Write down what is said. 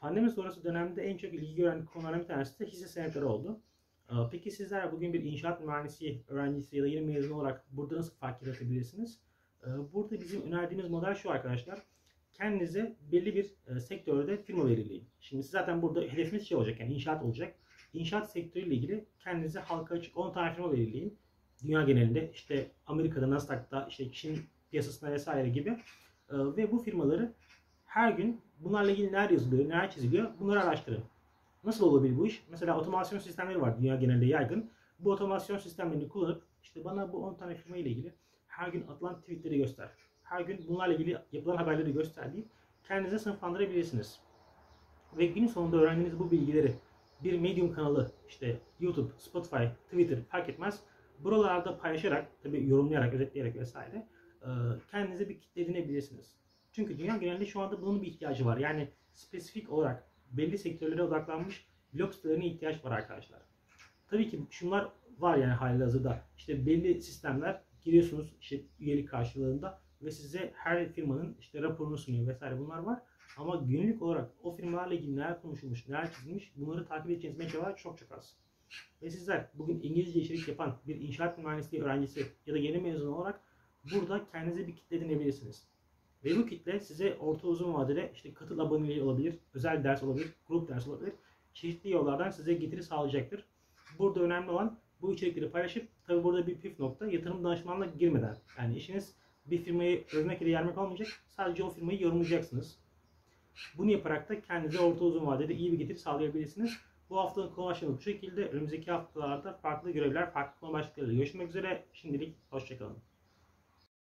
Pandemi sonrası dönemde en çok ilgi gören konulardan bir tanesi de hisse senetleri oldu. Ee, Peki sizler bugün bir inşaat mühendisi öğrencisi ya da yeni mezun olarak burada nasıl fark yaratabilirsiniz? Ee, Burada bizim önerdiğimiz model şu arkadaşlar. Kendinize belli bir e, sektörde firma belirleyin. Şimdi siz zaten burada hedefiniz şey olacak yani inşaat olacak. İnşaat sektörüyle ilgili kendinize halka açık 10 tane firma belirleyin. Dünya genelinde işte Amerika'da, Nasdaq'ta, işte Çin piyasasında vesaire gibi. Ee, Ve bu firmaları her gün bunlarla ilgili neler yazılıyor, neler çiziliyor bunları araştırın. Nasıl olabilir bu iş? Mesela otomasyon sistemleri var dünya genelinde yaygın. Bu otomasyon sistemlerini kullanıp işte bana bu 10 tane firma ile ilgili her gün atılan tweetleri göster. Her gün bunlarla ilgili yapılan haberleri göster deyip kendinize sınıflandırabilirsiniz. Ve gün sonunda öğrendiğiniz bu bilgileri bir Medium kanalı, işte YouTube, Spotify, Twitter fark etmez. Buralarda paylaşarak, tabii yorumlayarak, özetleyerek vesaire kendinize bir kitle edinebilirsiniz. Çünkü dünya genelinde şu anda bunun bir ihtiyacı var. Yani spesifik olarak belli sektörlere odaklanmış blog sitelerine ihtiyaç var arkadaşlar. Tabii ki şunlar var yani halihazırda. İşte belli sistemler giriyorsunuz işte üyelik karşılığında ve size her firmanın işte raporunu sunuyor vesaire bunlar var. Ama günlük olarak o firmalarla ilgili neler konuşulmuş, neler çizilmiş bunları takip edeceğiniz mecralar çok çok az. Ve sizler bugün İngilizce içerik yapan bir inşaat mühendisliği öğrencisi ya da yeni mezun olarak burada kendinize bir kitle edinebilirsiniz. Ve bu kitle size orta uzun vadede işte katıl aboneliği olabilir, özel ders olabilir, grup ders olabilir. Çeşitli yollardan size getiri sağlayacaktır. Burada önemli olan bu içerikleri paylaşıp tabi burada bir püf nokta yatırım danışmanlığa girmeden. Yani işiniz bir firmayı övmek da yermek olmayacak. Sadece o firmayı yorumlayacaksınız. Bunu yaparak da kendinize orta uzun vadede iyi bir getiri sağlayabilirsiniz. Bu haftanın konu başlığı bu şekilde. Önümüzdeki haftalarda farklı görevler, farklı konu başlıklarıyla görüşmek üzere. Şimdilik hoşçakalın.